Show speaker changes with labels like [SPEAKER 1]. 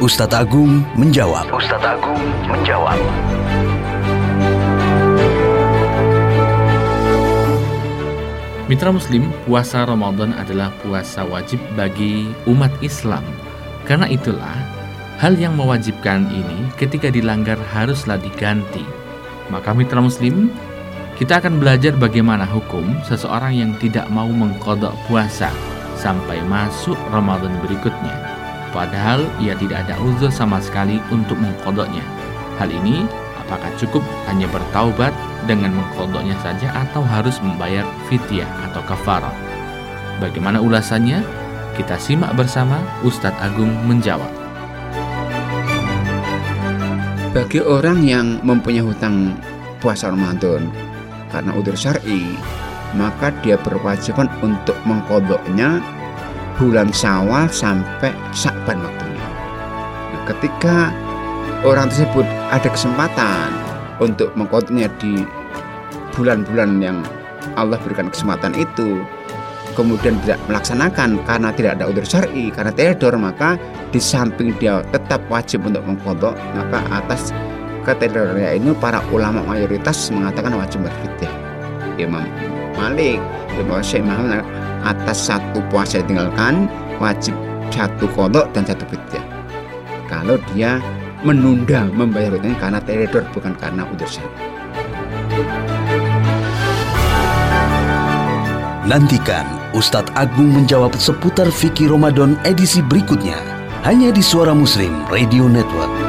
[SPEAKER 1] Ustadz Agung menjawab.
[SPEAKER 2] Ustadz Agung menjawab.
[SPEAKER 3] Mitra Muslim, puasa Ramadan adalah puasa wajib bagi umat Islam. Karena itulah, hal yang mewajibkan ini ketika dilanggar haruslah diganti. Maka mitra Muslim, kita akan belajar bagaimana hukum seseorang yang tidak mau mengkodok puasa sampai masuk Ramadan berikutnya. Padahal ia tidak ada uzur sama sekali untuk mengkodoknya. Hal ini apakah cukup hanya bertaubat dengan mengkodoknya saja atau harus membayar fidyah atau kafarah? Bagaimana ulasannya? Kita simak bersama Ustadz Agung menjawab.
[SPEAKER 4] Bagi orang yang mempunyai hutang puasa Ramadan karena udur syar'i, maka dia berwajiban untuk mengkodoknya bulan Syawal sampai Syakban waktunya. Nah, ketika orang tersebut ada kesempatan untuk mengkodoknya di bulan-bulan yang Allah berikan kesempatan itu, kemudian tidak melaksanakan karena tidak ada udur syar'i, karena teledor, maka di samping dia tetap wajib untuk mengkodok, maka atas keteledornya ini para ulama mayoritas mengatakan wajib berfidyah. Imam Malik, Imam Syekh Muhammad atas satu puasa ditinggalkan wajib satu kodok dan satu fidyah. Kalau dia menunda membayar hutangnya karena teledor bukan karena udur.
[SPEAKER 1] Nantikan Ustadz Agung menjawab seputar fikih Ramadan edisi berikutnya hanya di Suara Muslim Radio Network.